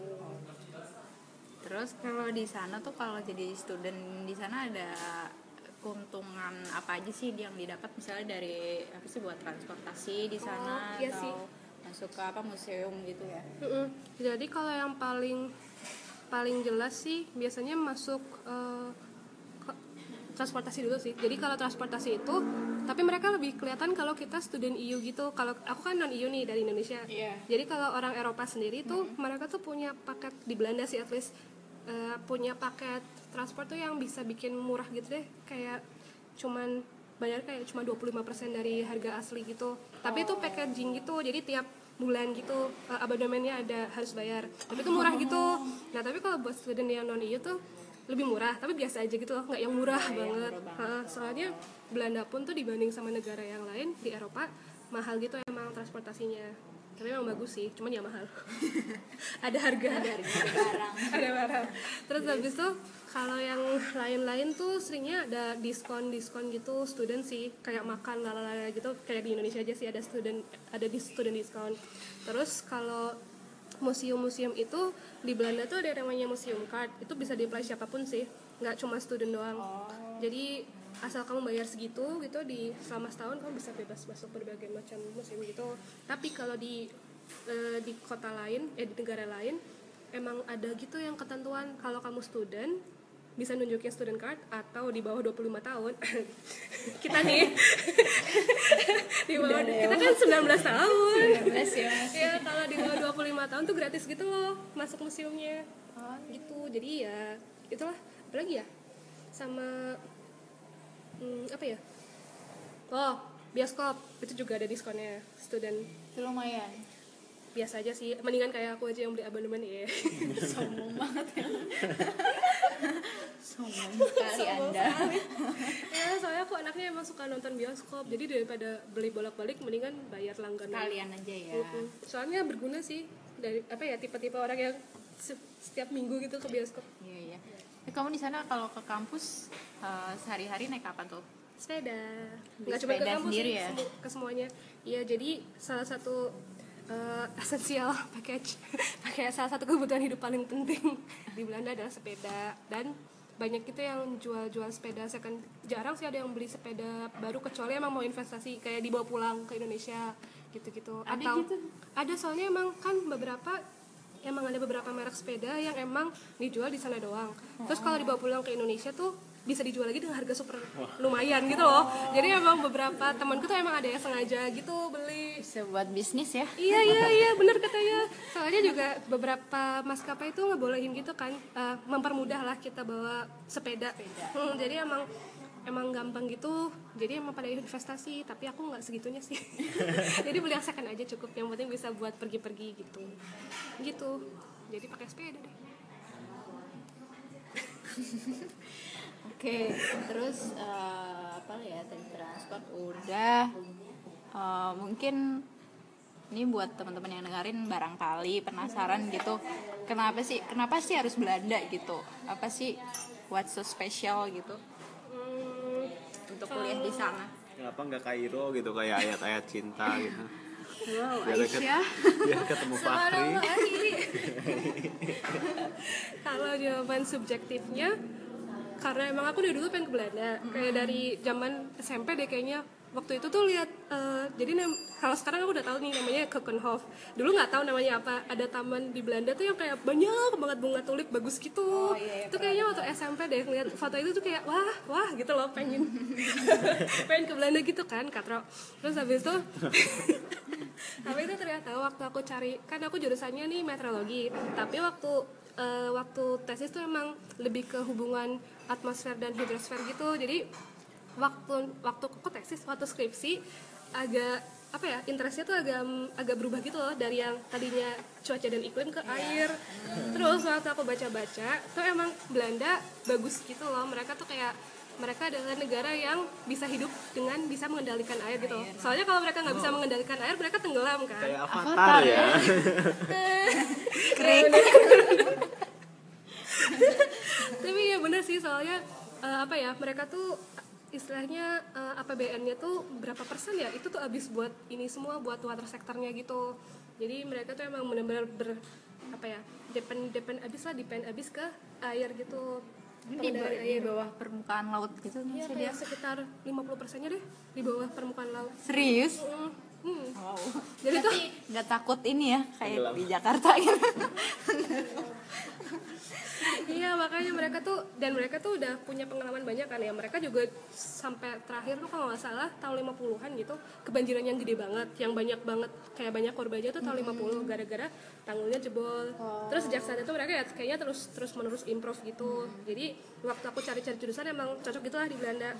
Terus kalau di sana tuh kalau jadi student di sana ada keuntungan apa aja sih yang didapat? Misalnya dari apa sih buat transportasi di sana Oh, iya atau sih. masuk ke apa museum gitu ya? Mm-mm. jadi kalau yang paling paling jelas sih biasanya masuk ke- transportasi dulu sih. Jadi kalau transportasi itu tapi mereka lebih kelihatan kalau kita student EU gitu. Kalau aku kan non EU nih dari Indonesia. Iya. jadi kalau orang Eropa sendiri tuh mereka tuh punya paket di Belanda sih at least eh, punya paket transport tuh yang bisa bikin murah gitu deh. Kayak cuman bayar kayak cuma 25% dari harga asli gitu. Tapi itu packaging gitu. Jadi tiap bulan gitu eh, abonemennya ada harus bayar. Tapi itu murah gitu. Nah tapi kalau buat student yang non EU tuh lebih murah tapi biasa aja gitu loh nggak yang murah banget. Ha, soalnya Belanda pun tuh dibanding sama negara yang lain di Eropa mahal gitu emang transportasinya. Tapi emang bagus sih cuman ya mahal. Ada harga. Ada barang. Ada barang. Terus habis itu kalau yang lain-lain tuh seringnya ada diskon diskon gitu student sih. Kayak makan lalala gitu kayak di Indonesia aja sih ada student ada di student diskon. Terus kalau museum-museum itu di Belanda tuh ada yang namanya museum card. Itu bisa di apply siapa pun sih nggak cuma student doang. Jadi asal kamu bayar segitu gitu di selama setahun kamu bisa bebas masuk berbagai macam museum gitu. Tapi kalau di eh, di kota lain eh di negara lain emang ada gitu yang ketentuan. Kalau kamu student bisa nunjukin student card atau di bawah 25 tahun. Kita nih. Di bawah kita kan 19 tahun. Ya ya kalau di bawah 25 tahun tuh gratis gitu loh masuk museumnya. Gitu. Jadi ya itulah. Apa lagi ya? Sama hmm, apa ya? Oh bioskop. Itu juga ada diskonnya student. Itu lumayan biasa aja sih. Mendingan kayak aku aja yang beli abonemen ya. Sombong banget ya. Sombong sekali anda. Ya soalnya aku anaknya emang suka nonton bioskop. Jadi daripada beli bolak-balik mendingan bayar langganan. Kalian aja ya. Soalnya berguna sih dari apa ya tipe-tipe orang yang se- setiap minggu gitu ke bioskop. Iya iya. Eh, kamu di sana kalau ke kampus eh, sehari-hari naik apa tuh? Sepeda. Nggak cuma ke kampus sendiri sih, ya? ke semuanya. Iya jadi salah satu uh, esensial package kayak salah satu kebutuhan hidup paling penting. Di Belanda adalah sepeda. Dan banyak itu yang jual-jual sepeda. Second jarang sih ada yang beli sepeda baru kecuali emang mau investasi kayak dibawa pulang ke Indonesia gitu-gitu. Ada atau gitu? ada soalnya emang kan beberapa emang ada beberapa merek sepeda yang emang dijual di sana doang. Terus kalau dibawa pulang ke Indonesia tuh bisa dijual lagi dengan harga super lumayan gitu loh. Jadi emang beberapa temanku tuh emang ada yang sengaja gitu beli bisa buat bisnis ya. Iya iya iya benar katanya. Soalnya juga beberapa maskapai itu ngebolehin gitu kan. Eh, mempermudah lah kita bawa sepeda. Hmm, jadi emang emang gampang gitu. Jadi emang pada investasi tapi aku nggak segitunya sih. Jadi beli yang second aja cukup. Yang penting bisa buat pergi-pergi gitu. Gitu. Jadi pakai sepeda deh. Oke terus eh, apa ya tadi transport udah Eh, mungkin ini buat teman-teman yang dengerin barangkali penasaran gitu kenapa sih kenapa sih harus Belanda gitu? Apa sih what's so special gitu? Hmm, untuk kuliah di sana. Kenapa nggak Kairo gitu kayak ayat-ayat cinta gitu? wow Biar Aisyah. biar ketemu Fahri. kalau jawaban subjektifnya karena emang aku dari dulu pengen ke Belanda. Kayak dari zaman SMP deh kayaknya waktu itu tuh lihat eh, jadi nam- kalau sekarang aku udah tahu nih namanya Keukenhof dulu nggak tahu namanya apa. Ada taman di Belanda tuh yang kayak banyak banget bunga tulip bagus gitu. Itu kayaknya waktu SMP deh ngeliat foto itu tuh kayak wah wah gitu loh pengen. Pengen ke Belanda gitu kan katro. Terus habis itu tapi itu ternyata waktu aku cari kan aku jurusannya nih meteorologi. Tapi waktu eh, waktu tesis tuh emang lebih ke hubungan atmosfer dan hidrosfer gitu. Jadi waktu waktu kok tesis waktu skripsi agak apa ya interestnya tuh agak agak berubah gitu loh dari yang tadinya cuaca dan iklim ke air. Terus waktu aku baca-baca tuh emang Belanda bagus gitu loh. Mereka tuh kayak mereka adalah negara yang bisa hidup dengan bisa mengendalikan air gitu soalnya kalau mereka nggak bisa mengendalikan air mereka tenggelam kan. Kayak avatar ya. Krik. tapi ya bener sih. Soalnya eh, apa ya mereka tuh istilahnya eh, APBN-nya tuh berapa persen ya? Itu tuh habis buat ini semua buat water sektornya gitu. Jadi mereka tuh emang benar-benar ber apa ya depend depend abis lah depend abis ke air gitu. Di, pengendalian ba- di bawah permukaan laut gitu maksudnya? kayak sekitar 50 persennya deh di bawah permukaan laut. Serius? Hmm, hmm. wow. Jadi tuh nggak takut ini ya kayak Tenggelam. di Jakarta gitu. Iya makanya mereka tuh dan mereka tuh udah punya pengalaman banyak kan ya. Mereka juga sampai terakhir tuh kalau nggak salah tahun 50-an gitu kebanjiran yang gede banget. Yang banyak banget kayak banyak korbannya tuh tahun 50 gara-gara tanggulnya jebol. Terus sejak saat itu mereka ya kayaknya terus terus menerus improve gitu. Jadi waktu aku cari-cari jurusan emang cocok gitulah di Belanda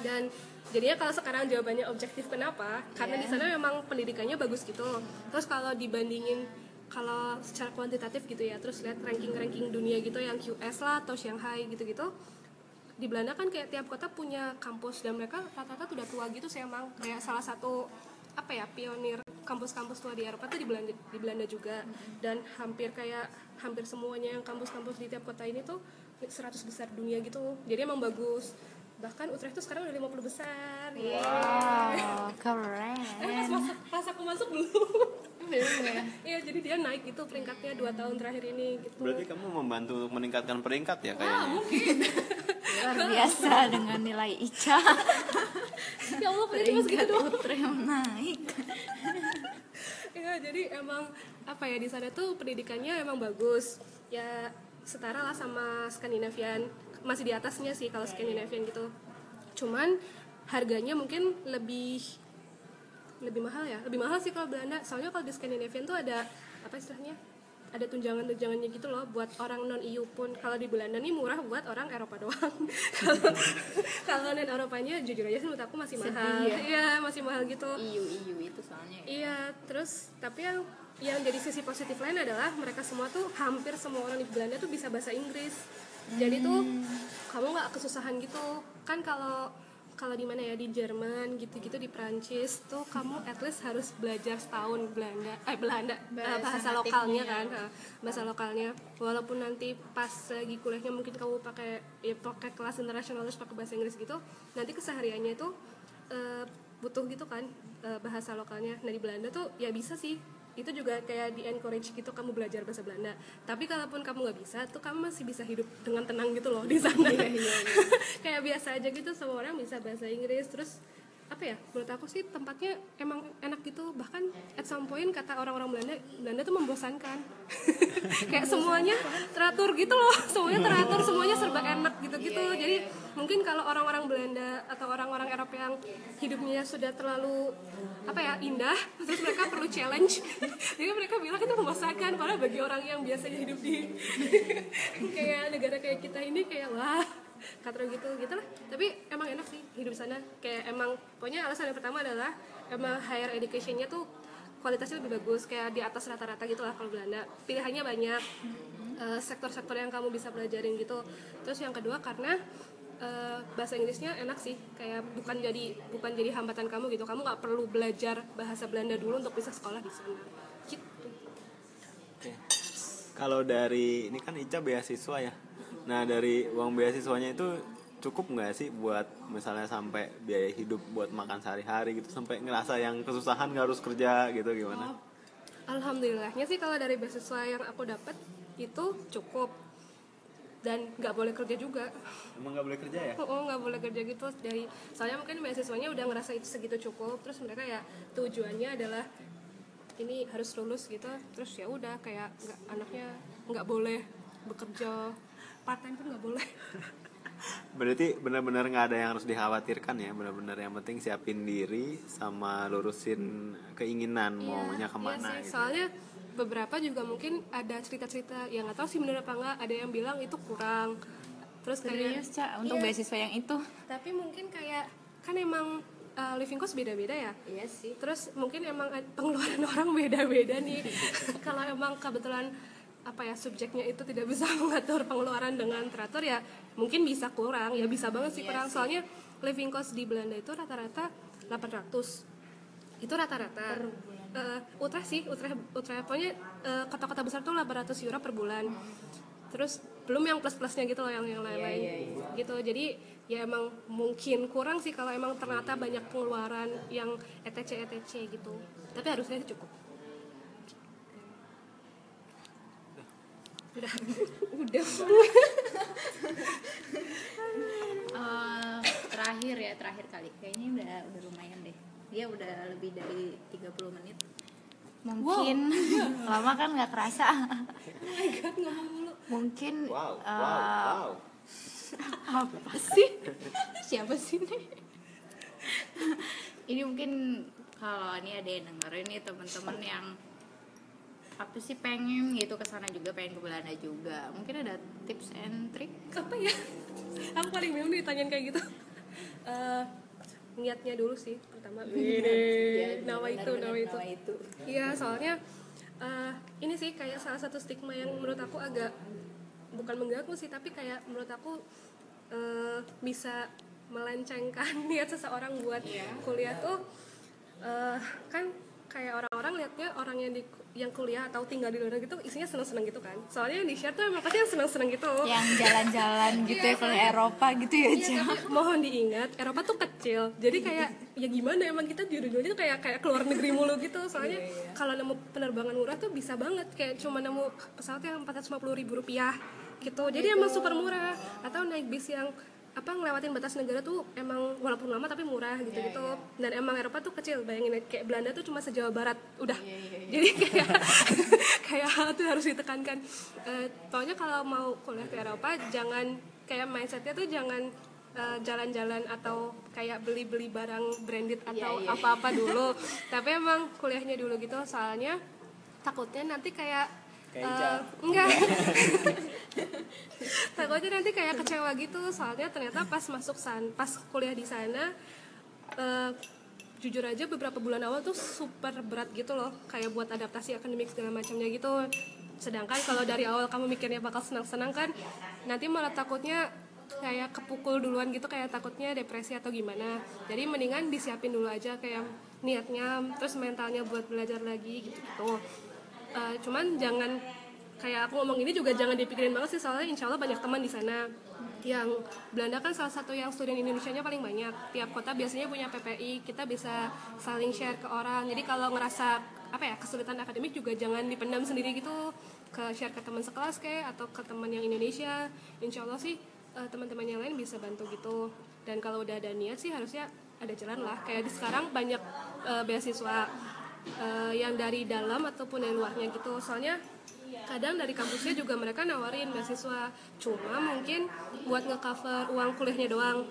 dan jadinya kalau sekarang jawabannya objektif kenapa? Karena di sana memang pendidikannya bagus gitu. Terus kalau dibandingin kalau secara kuantitatif gitu ya terus lihat ranking-ranking dunia gitu yang QS lah atau Shanghai gitu-gitu di Belanda kan kayak tiap kota punya kampus dan mereka rata-rata udah tua gitu sih emang. Kayak salah satu apa ya pionir kampus-kampus tua di Eropa tuh di Belanda di Belanda juga. Dan hampir kayak hampir semuanya yang kampus-kampus di tiap kota ini tuh 100 besar dunia gitu. Jadi emang bagus bahkan Utrecht tuh sekarang udah 50 besar Yeay. Wow, keren. Eh, pas, masuk, pas aku masuk belum ya? Iya, jadi dia naik gitu peringkatnya dua tahun terakhir ini gitu. Berarti kamu membantu untuk meningkatkan peringkat ya Ah, kayaknya. mungkin. Luar biasa dengan nilai Ica. ya Allah, segitu Peringkat doang. Utre yang naik. Iya, jadi emang apa ya di sana tuh pendidikannya emang bagus. Ya setara lah sama Skandinavian. Masih di atasnya sih kalau Skandinavian gitu. Cuman harganya mungkin lebih lebih mahal ya. Lebih mahal sih kalau Belanda. Soalnya kalau di Skandinavian tuh ada apa istilahnya? ada tunjangan-tunjangannya gitu loh buat orang non EU pun kalau di Belanda nih murah buat orang Eropa doang Kalau- kalau non Eropanya jujur aja sih menurut aku masih mahal ya. iya masih mahal gitu Iu iu itu soalnya. Iya, terus tapi yang yang jadi sisi positif lain adalah mereka semua tuh hampir semua orang di Belanda tuh bisa bahasa Inggris. Jadi tuh kamu nggak kesusahan gitu. Kan kalau kalau di mana ya di Jerman gitu-gitu di Prancis tuh kamu at least harus belajar setahun Belanda eh Belanda eh, Bahasa bahasa, lokalnya kan eh, bahasa lokalnya walaupun nanti pas lagi kuliahnya mungkin kamu pakai ya pakai kelas internasional terus pakai bahasa Inggris gitu nanti kesehariannya itu eh, butuh gitu kan eh, bahasa lokalnya. Nah di Belanda tuh ya bisa sih itu juga kayak di encourage gitu kamu belajar bahasa Belanda. Tapi kalaupun kamu nggak bisa, tuh kamu masih bisa hidup dengan tenang gitu loh di sana. kayak biasa aja gitu semua orang bisa bahasa Inggris terus apa ya menurut aku sih tempatnya emang enak gitu. Bahkan at some point kata orang-orang Belanda Belanda tuh membosankan. Kayak semuanya teratur gitu loh. Semuanya teratur semuanya serba enak gitu-gitu. Jadi mungkin kalau orang-orang Belanda atau orang-orang Eropa yang hidupnya sudah terlalu apa ya indah terus mereka perlu challenge. Jadi mereka bilang itu membosankan. Padahal bagi orang yang biasanya hidup di kayak negara kayak kita ini kayak wah katro gitu lah tapi emang enak sih hidup sana. Kayak emang pokoknya alasan yang pertama adalah emang higher educationnya tuh kualitasnya lebih bagus kayak di atas rata-rata gitu lah kalau Belanda. Pilihannya banyak eh, sektor-sektor yang kamu bisa pelajarin gitu. Terus yang kedua karena eh, bahasa Inggrisnya enak sih. Kayak bukan jadi bukan jadi hambatan kamu gitu. Kamu nggak perlu belajar bahasa Belanda dulu untuk bisa sekolah di sana. Gitu. Oke. Kalau dari ini kan Ica beasiswa ya. Nah dari uang beasiswanya itu cukup nggak sih buat misalnya sampai biaya hidup buat makan sehari-hari gitu sampai ngerasa yang kesusahan nggak harus kerja gitu gimana? Alhamdulillahnya sih kalau dari beasiswa yang aku dapat itu cukup. Dan nggak boleh kerja juga. Emang nggak boleh kerja ya? oh nggak boleh kerja gitu. Dari soalnya mungkin beasiswanya udah ngerasa itu segitu cukup. Terus mereka ya tujuannya adalah ini harus lulus gitu. Terus ya udah kayak nggak anaknya nggak boleh bekerja part time pun nggak boleh Berarti benar-benar nggak ada yang harus dikhawatirkan ya, benar-benar yang penting siapin diri sama lurusin keinginan maunya ke mana Iya sih, gitu. soalnya beberapa juga mungkin ada cerita-cerita yang nggak tahu sih bener apa nggak ada yang bilang itu kurang terus kayak Serius, Cak, untuk Iya. beasiswa yang itu. tapi mungkin kayak kan emang uh, living cost beda-beda ya Iya sih. terus mungkin emang ad- pengeluaran orang beda-beda nih kalau emang kebetulan apa ya subjeknya itu tidak bisa mengatur pengeluaran dengan teratur ya mungkin bisa kurang ya bisa banget sih kurang. soalnya living cost di Belanda itu rata-rata 800 itu rata-rata. Eh, Utrecht sih Utrecht Utrecht pokoknya eh, kota-kota besar tuh 800 euro per bulan. Terus belum yang plus plusnya gitu loh yang yang lain-lain. gitu. Jadi ya emang mungkin kurang sih kalau emang ternyata banyak pengeluaran yang etc etc gitu. Tapi harusnya cukup udah udah Eh, terakhir ya, terakhir kali. Kayaknya udah udah lumayan deh. Dia udah lebih dari 30 menit. Mungkin lama kan nggak kerasa. oh my god ngomong mulu mungkin wow wow wow apa sih siapa sih nih ini mungkin kalau ini ada yang dengerin nih teman-teman yang apa sih pengen gitu ke sana juga pengen ke Belanda juga. Mungkin ada tips and trick? Apa ya? Aku paling bingung ditanyain kayak gitu. Eh, niatnya dulu sih pertama. Ya, nawa itu benar-benar nawa itu nawa itu. Iya, soalnya eh, ini sih kayak salah satu stigma yang menurut aku agak bukan mengganggu sih, tapi kayak menurut aku eh, bisa melencengkan niat seseorang buat kuliah tuh eh, kan kayak orang-orang liatnya orang yang di yang kuliah atau tinggal di luar negeri gitu isinya seneng-seneng gitu kan. Soalnya yang di share tuh emang pasti yang seneng-seneng gitu. yang jalan-jalan gitu ya ke Eropa gitu ya Iya, tapi mohon diingat Eropa tuh kecil. Jadi kayak ya gimana emang kita di ujung tuh kayak kayak keluar negeri mulu gitu. Soalnya kalau nemu penerbangan murah tuh bisa banget kayak cuma nemu pesawat yang 450 ribu rupiah gitu. Jadi emang super murah. Atau naik bis yang apa ngelewatin batas negara tuh emang walaupun lama tapi murah gitu gitu dan emang Eropa tuh kecil bayangin kayak Belanda tuh cuma sejawa barat udah. Jadi kayak kayak hal tuh harus ditekankan. Eh, pokoknya kalau mau kuliah ke Eropa jangan kayak mindsetnya tuh jangan eh, jalan-jalan atau kayak beli-beli barang branded atau apa-apa dulu. Tapi emang kuliahnya dulu gitu soalnya takutnya nanti kayak Kayak eh, Ica. takutnya nanti kayak kecewa gitu soalnya ternyata pas masuk san pas kuliah di sana eh, jujur aja beberapa bulan awal tuh super berat gitu loh kayak buat adaptasi akademik segala macamnya gitu. Sedangkan kalau dari awal kamu mikirnya bakal senang-senang kan nanti malah takutnya kayak kepukul duluan gitu kayak takutnya depresi atau gimana. Jadi mendingan disiapin dulu aja kayak niatnya terus mentalnya buat belajar lagi gitu gitu cuman jangan kayak aku ngomong ini juga jangan dipikirin banget sih soalnya insya Allah banyak teman di sana. Yang Belanda kan salah satu yang student Indonesia nya paling banyak. Tiap kota biasanya punya PPI kita bisa saling share ke orang. Jadi kalau ngerasa apa ya kesulitan akademik juga jangan dipendam sendiri gitu. Ke share ke teman sekelas kayak atau ke teman yang Indonesia. Insya Allah sih eh, teman-teman yang lain bisa bantu gitu. Dan kalau udah ada niat sih harusnya ada jalan lah. Kayak di sekarang banyak eh, beasiswa eh, yang dari dalam ataupun dari luarnya gitu. Soalnya kadang dari kampusnya juga mereka nawarin beasiswa cuma mungkin buat ngecover uang kuliahnya doang.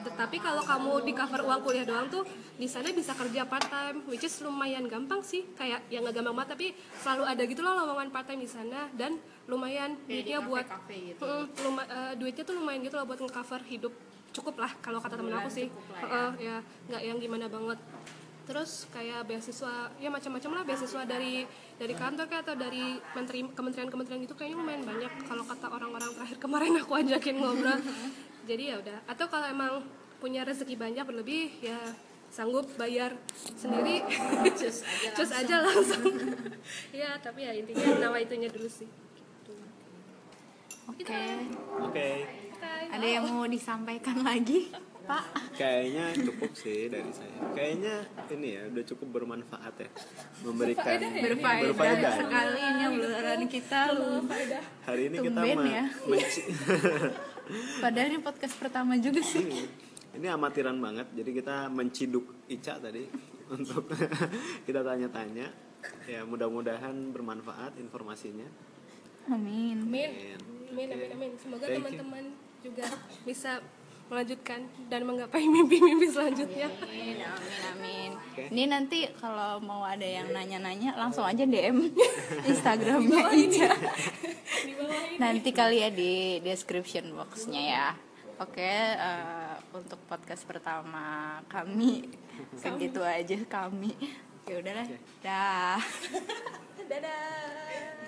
Tetapi kalau kamu di cover uang kuliah doang tuh di sana bisa kerja part time which is lumayan gampang sih. Kayak yang nggak gampang banget tapi selalu ada gitu loh lowongan part time di sana. Dan lumayan duitnya buat kafe gitu. Mm, luma- eh, duitnya tuh lumayan gitu loh buat ngecover hidup. Cukup lah kalau kata temen aku sih. Heeh, ya. Nggak yang gimana banget terus kayak beasiswa ya macam-macam lah beasiswa dari dari kantor kayak atau dari menteri kementerian-kementerian gitu kayaknya lumayan banyak. Kalau kata orang-orang terakhir kemarin aku ajakin ngobrol. Jadi ya udah. Atau kalau emang punya rezeki banyak berlebih ya sanggup bayar sendiri. Cus aja cus aja langsung. ya tapi ya intinya nawa itunya dulu sih. Oke. Oke. Ada yang mau disampaikan lagi pak. Kayaknya cukup sih dari saya. Kayaknya ini ya udah cukup bermanfaat ya memberikan berfaedah berfaedah. sekali ini obrolan kita lu. Hari ini kita Tumben ma- ya. padahal ini podcast pertama juga sih. Ini, ini amatiran banget. Jadi kita menciduk Ica tadi untuk kita tanya-tanya. Ya mudah-mudahan bermanfaat informasinya. Amin. Amin. Amin. Amin amin semoga teman-teman juga bisa melanjutkan dan menggapai mimpi-mimpi selanjutnya Amin, amin, amin. Ini nanti kalau mau ada yang nanya-nanya langsung aja DM Instagramnya Ica. di bawah ini Nanti kali ya di description boxnya ya. Oke, eh, untuk podcast pertama kami segitu aja kami. Ya udahlah, dah. dadah